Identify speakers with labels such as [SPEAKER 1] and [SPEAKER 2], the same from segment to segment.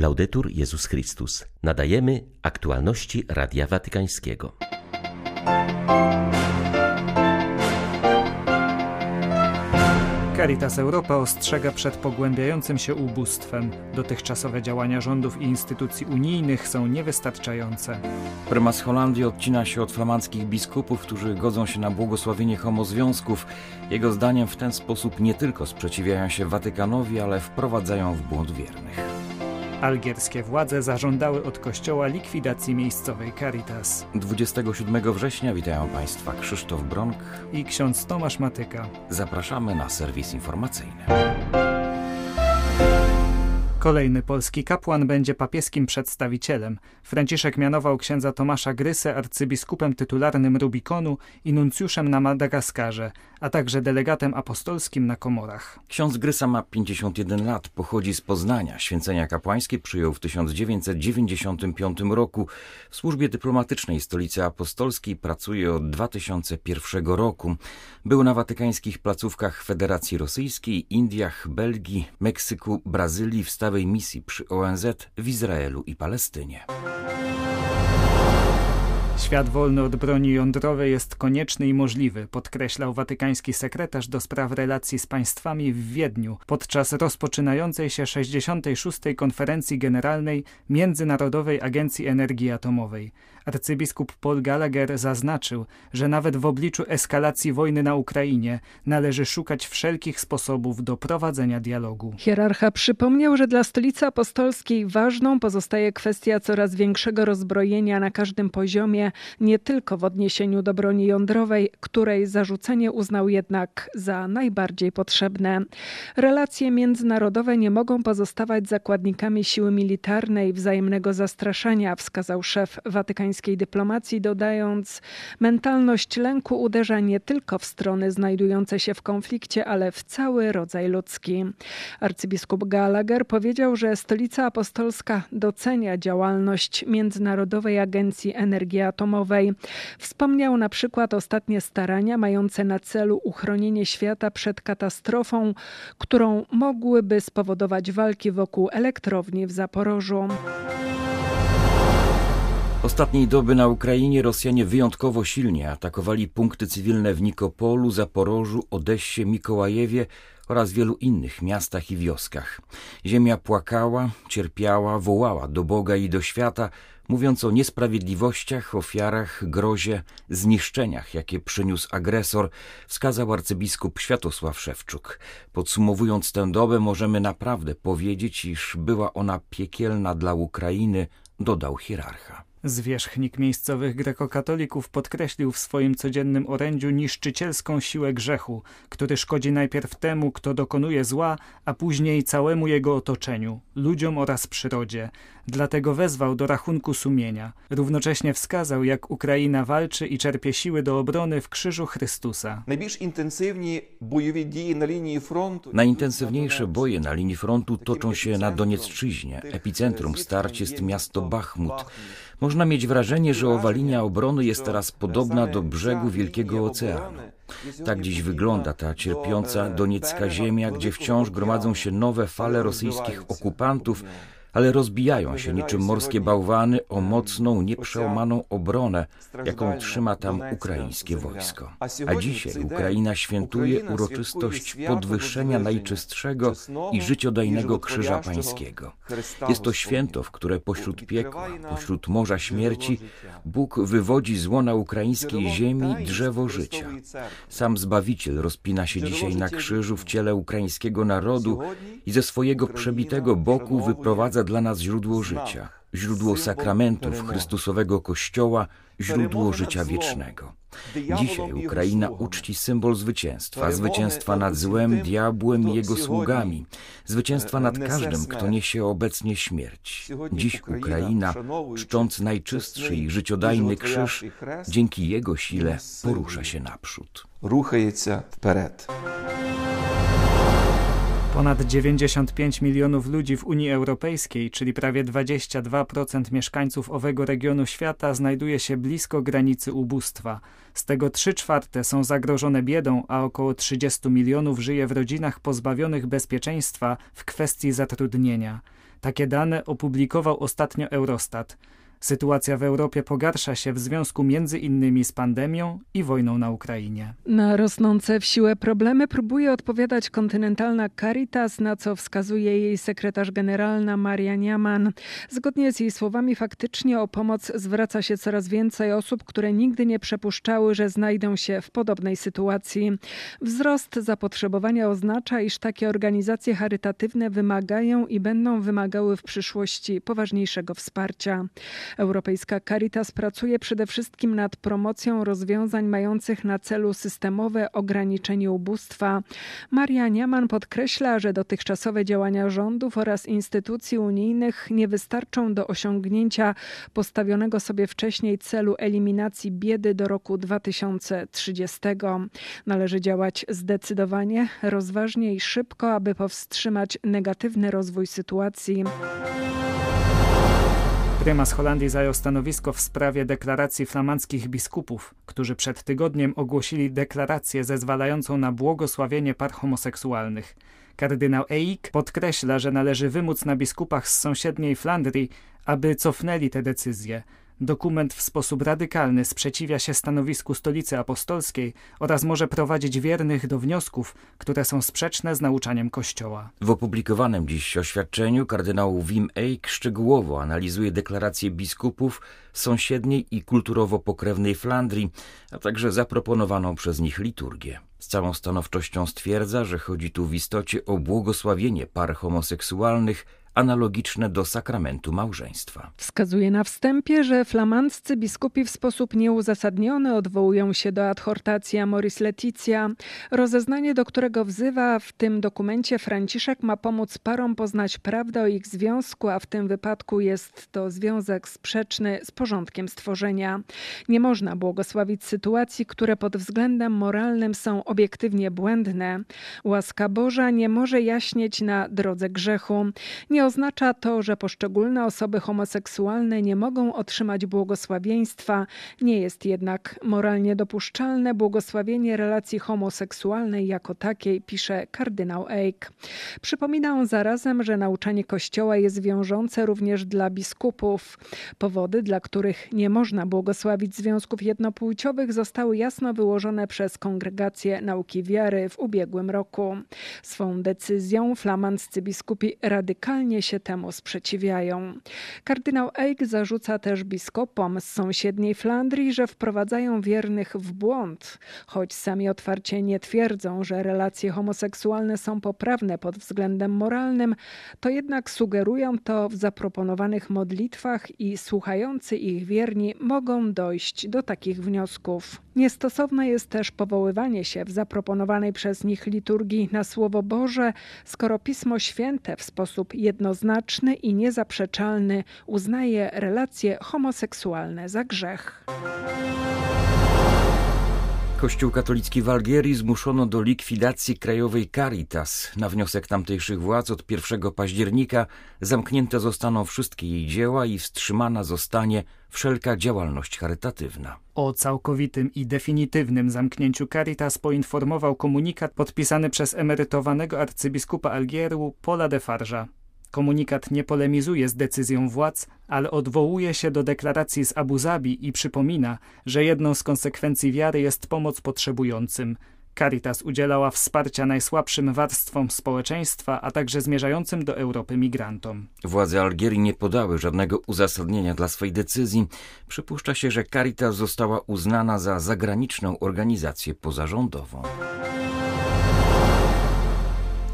[SPEAKER 1] Laudetur Jezus Chrystus. Nadajemy aktualności Radia Watykańskiego.
[SPEAKER 2] Caritas Europa ostrzega przed pogłębiającym się ubóstwem. Dotychczasowe działania rządów i instytucji unijnych są niewystarczające.
[SPEAKER 3] Prymas Holandii odcina się od flamandzkich biskupów, którzy godzą się na błogosławienie homozwiązków. Jego zdaniem w ten sposób nie tylko sprzeciwiają się Watykanowi, ale wprowadzają w błąd wiernych.
[SPEAKER 2] Algierskie władze zażądały od kościoła likwidacji miejscowej Caritas.
[SPEAKER 3] 27 września witają Państwa Krzysztof Bronk
[SPEAKER 2] i ksiądz Tomasz Matyka.
[SPEAKER 3] Zapraszamy na serwis informacyjny.
[SPEAKER 2] Kolejny polski kapłan będzie papieskim przedstawicielem. Franciszek mianował księdza Tomasza Grysę arcybiskupem tytularnym Rubikonu i nuncjuszem na Madagaskarze, a także delegatem apostolskim na Komorach.
[SPEAKER 3] Ksiądz Grysa ma 51 lat, pochodzi z Poznania. Święcenia kapłańskie przyjął w 1995 roku. W służbie dyplomatycznej stolicy apostolskiej pracuje od 2001 roku. Był na watykańskich placówkach Federacji Rosyjskiej, Indiach, Belgii, Meksyku, Brazylii, w stałej misji przy ONZ w Izraelu i Palestynie.
[SPEAKER 2] Świat wolny od broni jądrowej jest konieczny i możliwy, podkreślał watykański sekretarz do spraw relacji z państwami w Wiedniu podczas rozpoczynającej się 66. konferencji generalnej Międzynarodowej Agencji Energii Atomowej. Arcybiskup Paul Gallagher zaznaczył, że nawet w obliczu eskalacji wojny na Ukrainie należy szukać wszelkich sposobów do prowadzenia dialogu.
[SPEAKER 4] Hierarcha przypomniał, że dla stolicy apostolskiej ważną pozostaje kwestia coraz większego rozbrojenia na każdym poziomie, nie tylko w odniesieniu do broni jądrowej, której zarzucenie uznał jednak za najbardziej potrzebne. Relacje międzynarodowe nie mogą pozostawać zakładnikami siły militarnej, wzajemnego zastraszania, wskazał szef watykański dyplomacji, dodając, mentalność lęku uderza nie tylko w strony znajdujące się w konflikcie, ale w cały rodzaj ludzki. Arcybiskup Gallagher powiedział, że Stolica Apostolska docenia działalność Międzynarodowej Agencji Energii Atomowej. Wspomniał na przykład ostatnie starania mające na celu uchronienie świata przed katastrofą, którą mogłyby spowodować walki wokół elektrowni w Zaporożu.
[SPEAKER 3] Ostatniej doby na Ukrainie Rosjanie wyjątkowo silnie atakowali punkty cywilne w Nikopolu, Zaporożu, Odessie, Mikołajewie oraz wielu innych miastach i wioskach. Ziemia płakała, cierpiała, wołała do Boga i do świata, mówiąc o niesprawiedliwościach, ofiarach, grozie, zniszczeniach, jakie przyniósł agresor, wskazał arcybiskup Światosław Szewczuk. Podsumowując tę dobę, możemy naprawdę powiedzieć, iż była ona piekielna dla Ukrainy, dodał hierarcha.
[SPEAKER 2] Zwierzchnik miejscowych grekokatolików podkreślił w swoim codziennym orędziu niszczycielską siłę grzechu, który szkodzi najpierw temu, kto dokonuje zła, a później całemu jego otoczeniu, ludziom oraz przyrodzie. Dlatego wezwał do rachunku sumienia. Równocześnie wskazał, jak Ukraina walczy i czerpie siły do obrony w krzyżu Chrystusa.
[SPEAKER 3] Najintensywniejsze boje na linii frontu toczą się na Doniecczyźnie. Epicentrum starć jest miasto Bachmut. Można mieć wrażenie, że owa linia obrony jest teraz podobna do brzegu Wielkiego Oceanu. Tak dziś wygląda ta cierpiąca doniecka ziemia, gdzie wciąż gromadzą się nowe fale rosyjskich okupantów, ale rozbijają się niczym morskie bałwany o mocną, nieprzełamaną obronę, jaką trzyma tam ukraińskie wojsko. A dzisiaj Ukraina świętuje uroczystość podwyższenia najczystszego i życiodajnego Krzyża Pańskiego. Jest to święto, w które pośród piekła, pośród morza śmierci, Bóg wywodzi z łona ukraińskiej ziemi drzewo życia. Sam Zbawiciel rozpina się dzisiaj na krzyżu w ciele ukraińskiego narodu i ze swojego przebitego boku wyprowadza dla nas źródło życia, źródło sakramentów Chrystusowego Kościoła, źródło życia wiecznego. Dzisiaj Ukraina uczci symbol zwycięstwa, zwycięstwa nad złem, diabłem i jego sługami, zwycięstwa nad każdym, kto niesie obecnie śmierć. Dziś Ukraina, czcząc najczystszy i życiodajny krzyż, dzięki jego sile porusza się naprzód.
[SPEAKER 5] Ruchaje się wperet.
[SPEAKER 2] Ponad 95 milionów ludzi w Unii Europejskiej, czyli prawie 22% mieszkańców owego regionu świata, znajduje się blisko granicy ubóstwa. Z tego 3 czwarte są zagrożone biedą, a około 30 milionów żyje w rodzinach pozbawionych bezpieczeństwa w kwestii zatrudnienia. Takie dane opublikował ostatnio Eurostat. Sytuacja w Europie pogarsza się w związku między innymi z pandemią i wojną na Ukrainie.
[SPEAKER 4] Na rosnące w siłę problemy próbuje odpowiadać kontynentalna Caritas, na co wskazuje jej sekretarz generalna Maria Niaman. Zgodnie z jej słowami faktycznie o pomoc zwraca się coraz więcej osób, które nigdy nie przepuszczały, że znajdą się w podobnej sytuacji. Wzrost zapotrzebowania oznacza, iż takie organizacje charytatywne wymagają i będą wymagały w przyszłości poważniejszego wsparcia. Europejska Caritas pracuje przede wszystkim nad promocją rozwiązań mających na celu systemowe ograniczenie ubóstwa. Maria Niaman podkreśla, że dotychczasowe działania rządów oraz instytucji unijnych nie wystarczą do osiągnięcia postawionego sobie wcześniej celu eliminacji biedy do roku 2030. Należy działać zdecydowanie, rozważnie i szybko, aby powstrzymać negatywny rozwój sytuacji.
[SPEAKER 2] Prymas Holandii zajął stanowisko w sprawie deklaracji flamandzkich biskupów, którzy przed tygodniem ogłosili deklarację zezwalającą na błogosławienie par homoseksualnych. Kardynał Eik podkreśla, że należy wymóc na biskupach z sąsiedniej Flandrii, aby cofnęli te decyzje, Dokument w sposób radykalny sprzeciwia się stanowisku Stolicy Apostolskiej oraz może prowadzić wiernych do wniosków, które są sprzeczne z nauczaniem Kościoła.
[SPEAKER 3] W opublikowanym dziś oświadczeniu kardynał Wim Eijk szczegółowo analizuje deklaracje biskupów sąsiedniej i kulturowo pokrewnej Flandrii, a także zaproponowaną przez nich liturgię. Z całą stanowczością stwierdza, że chodzi tu w istocie o błogosławienie par homoseksualnych analogiczne do sakramentu małżeństwa.
[SPEAKER 4] Wskazuje na wstępie, że flamandzcy biskupi w sposób nieuzasadniony odwołują się do adhortacji Amoris Leticia, rozeznanie, do którego wzywa w tym dokumencie Franciszek ma pomóc parom poznać prawdę o ich związku, a w tym wypadku jest to związek sprzeczny z porządkiem stworzenia. Nie można błogosławić sytuacji, które pod względem moralnym są obiektywnie błędne. Łaska Boża nie może jaśnieć na drodze grzechu. Nie oznacza to, że poszczególne osoby homoseksualne nie mogą otrzymać błogosławieństwa. Nie jest jednak moralnie dopuszczalne błogosławienie relacji homoseksualnej jako takiej, pisze kardynał Eik. Przypomina on zarazem, że nauczanie Kościoła jest wiążące również dla biskupów. Powody, dla których nie można błogosławić związków jednopłciowych, zostały jasno wyłożone przez Kongregację Nauki Wiary w ubiegłym roku. Swą decyzją flamandzcy biskupi radykalnie się temu sprzeciwiają. Kardynał Eik zarzuca też biskupom z sąsiedniej Flandrii, że wprowadzają wiernych w błąd, choć sami otwarcie nie twierdzą, że relacje homoseksualne są poprawne pod względem moralnym, to jednak sugerują to w zaproponowanych modlitwach i słuchający ich wierni mogą dojść do takich wniosków. Niestosowne jest też powoływanie się w zaproponowanej przez nich liturgii na Słowo Boże, skoro Pismo Święte w sposób jednoznaczny i niezaprzeczalny uznaje relacje homoseksualne za grzech.
[SPEAKER 3] Kościół katolicki w Algierii zmuszono do likwidacji krajowej Caritas. Na wniosek tamtejszych władz od 1 października zamknięte zostaną wszystkie jej dzieła i wstrzymana zostanie wszelka działalność charytatywna.
[SPEAKER 2] O całkowitym i definitywnym zamknięciu Caritas poinformował komunikat podpisany przez emerytowanego arcybiskupa Algieru Paula de Farja. Komunikat nie polemizuje z decyzją władz, ale odwołuje się do deklaracji z Abu Zabi i przypomina, że jedną z konsekwencji wiary jest pomoc potrzebującym. Caritas udzielała wsparcia najsłabszym warstwom społeczeństwa, a także zmierzającym do Europy migrantom.
[SPEAKER 3] Władze Algierii nie podały żadnego uzasadnienia dla swojej decyzji. Przypuszcza się, że Caritas została uznana za zagraniczną organizację pozarządową.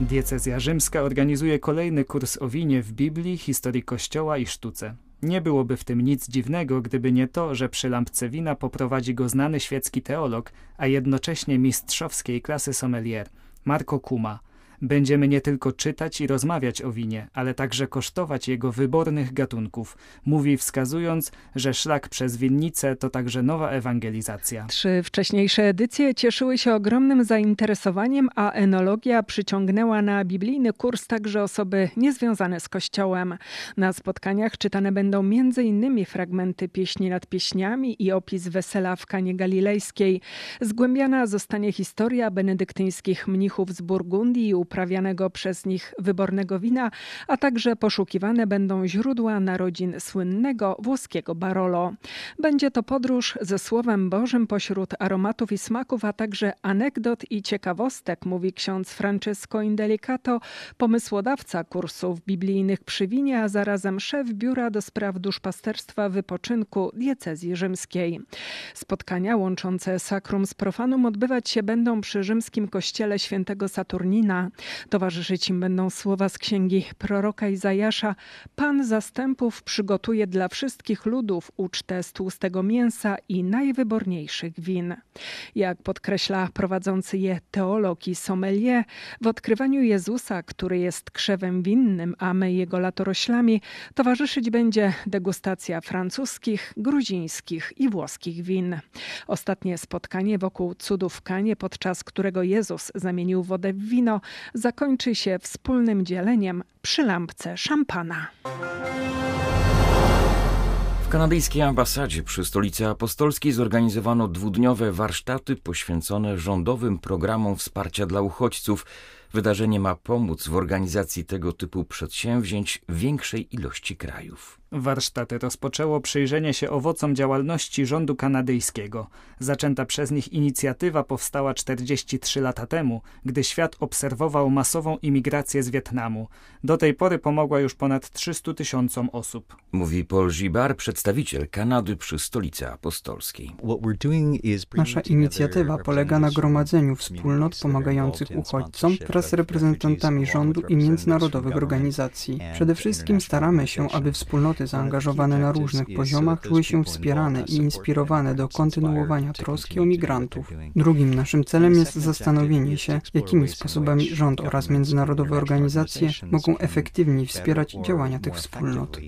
[SPEAKER 2] Diecezja rzymska organizuje kolejny kurs o winie w Biblii, historii Kościoła i sztuce. Nie byłoby w tym nic dziwnego, gdyby nie to, że przy lampce wina poprowadzi go znany świecki teolog, a jednocześnie mistrzowskiej klasy sommelier, Marco Kuma – Będziemy nie tylko czytać i rozmawiać o winie, ale także kosztować jego wybornych gatunków, mówi wskazując, że szlak przez winnicę to także nowa ewangelizacja.
[SPEAKER 4] Trzy wcześniejsze edycje cieszyły się ogromnym zainteresowaniem, a enologia przyciągnęła na biblijny kurs także osoby niezwiązane z Kościołem. Na spotkaniach czytane będą m.in. fragmenty pieśni nad pieśniami i opis wesela w Kanie Galilejskiej. Zgłębiana zostanie historia benedyktyńskich mnichów z Burgundii i uprawianego przez nich wybornego wina, a także poszukiwane będą źródła narodzin słynnego włoskiego Barolo. Będzie to podróż ze Słowem Bożym pośród aromatów i smaków, a także anegdot i ciekawostek, mówi ksiądz Francesco Indelicato, pomysłodawca kursów biblijnych przy winie, a zarazem szef Biura do Spraw Duszpasterstwa Wypoczynku Diecezji Rzymskiej. Spotkania łączące sakrum z profanum odbywać się będą przy rzymskim kościele świętego Saturnina. Towarzyszyć im będą słowa z księgi proroka Izajasza. Pan zastępów przygotuje dla wszystkich ludów ucztę z tłustego mięsa i najwyborniejszych win. Jak podkreśla prowadzący je teolog i sommelier, w odkrywaniu Jezusa, który jest krzewem winnym, a my jego latoroślami, towarzyszyć będzie degustacja francuskich, gruzińskich i włoskich win. Ostatnie spotkanie wokół cudów Kanie, podczas którego Jezus zamienił wodę w wino, zakończy się wspólnym dzieleniem przy lampce szampana.
[SPEAKER 3] W kanadyjskiej ambasadzie przy stolicy apostolskiej zorganizowano dwudniowe warsztaty poświęcone rządowym programom wsparcia dla uchodźców. Wydarzenie ma pomóc w organizacji tego typu przedsięwzięć większej ilości krajów.
[SPEAKER 2] Warsztaty rozpoczęło przyjrzenie się owocom działalności rządu kanadyjskiego. Zaczęta przez nich inicjatywa powstała 43 lata temu, gdy świat obserwował masową imigrację z Wietnamu. Do tej pory pomogła już ponad 300 tysiącom osób.
[SPEAKER 3] Mówi Paul Gibar, przedstawiciel Kanady przy stolicy apostolskiej.
[SPEAKER 6] Nasza inicjatywa polega na gromadzeniu wspólnot pomagających uchodźcom wraz z reprezentantami rządu i międzynarodowych organizacji. Przede wszystkim staramy się, aby wspólnoty zaangażowane na różnych poziomach czuły się wspierane i inspirowane do kontynuowania troski o migrantów. Drugim naszym celem jest zastanowienie się, jakimi sposobami rząd oraz międzynarodowe organizacje mogą efektywniej wspierać działania tych wspólnot.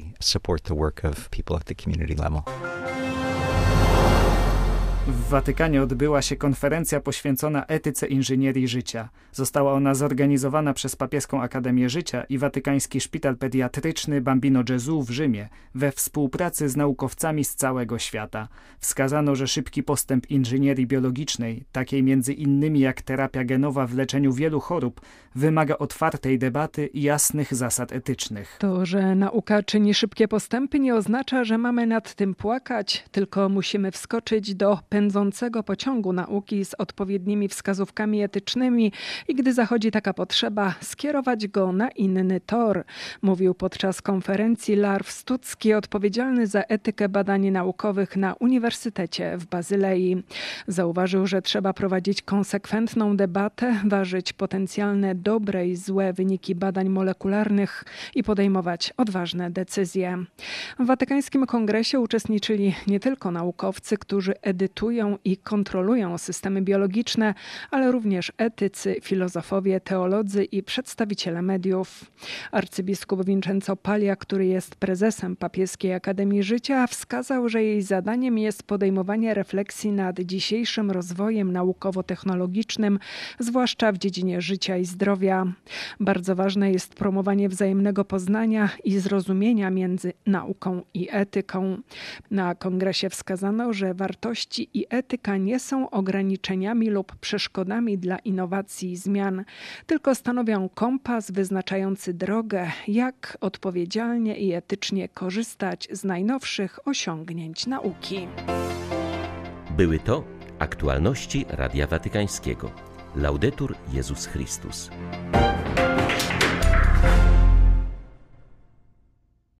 [SPEAKER 2] W Watykanie odbyła się konferencja poświęcona etyce inżynierii życia. Została ona zorganizowana przez Papieską Akademię Życia i Watykański Szpital Pediatryczny Bambino Gesù w Rzymie we współpracy z naukowcami z całego świata. Wskazano, że szybki postęp inżynierii biologicznej, takiej między innymi jak terapia genowa w leczeniu wielu chorób, wymaga otwartej debaty i jasnych zasad etycznych.
[SPEAKER 4] To, że nauka czyni szybkie postępy nie oznacza, że mamy nad tym płakać, tylko musimy wskoczyć do pędzącego pociągu nauki z odpowiednimi wskazówkami etycznymi i gdy zachodzi taka potrzeba, skierować go na inny tor, mówił podczas konferencji Larw Stucki, odpowiedzialny za etykę badań naukowych na Uniwersytecie w Bazylei. Zauważył, że trzeba prowadzić konsekwentną debatę, ważyć potencjalne dobre i złe wyniki badań molekularnych i podejmować odważne decyzje. W Watykańskim Kongresie uczestniczyli nie tylko naukowcy, którzy edytują i kontrolują systemy biologiczne, ale również etycy, filozofowie, teolodzy i przedstawiciele mediów. Arcybiskup Vincenzo Paglia, który jest prezesem Papieskiej Akademii Życia, wskazał, że jej zadaniem jest podejmowanie refleksji nad dzisiejszym rozwojem naukowo-technologicznym, zwłaszcza w dziedzinie życia i zdrowia. Bardzo ważne jest promowanie wzajemnego poznania i zrozumienia między nauką i etyką. Na kongresie wskazano, że wartości i etyka nie są ograniczeniami lub przeszkodami dla innowacji i zmian, tylko stanowią kompas wyznaczający drogę, jak odpowiedzialnie i etycznie korzystać z najnowszych osiągnięć nauki.
[SPEAKER 1] Były to aktualności Radia Watykańskiego. Laudetur Jezus Chrystus.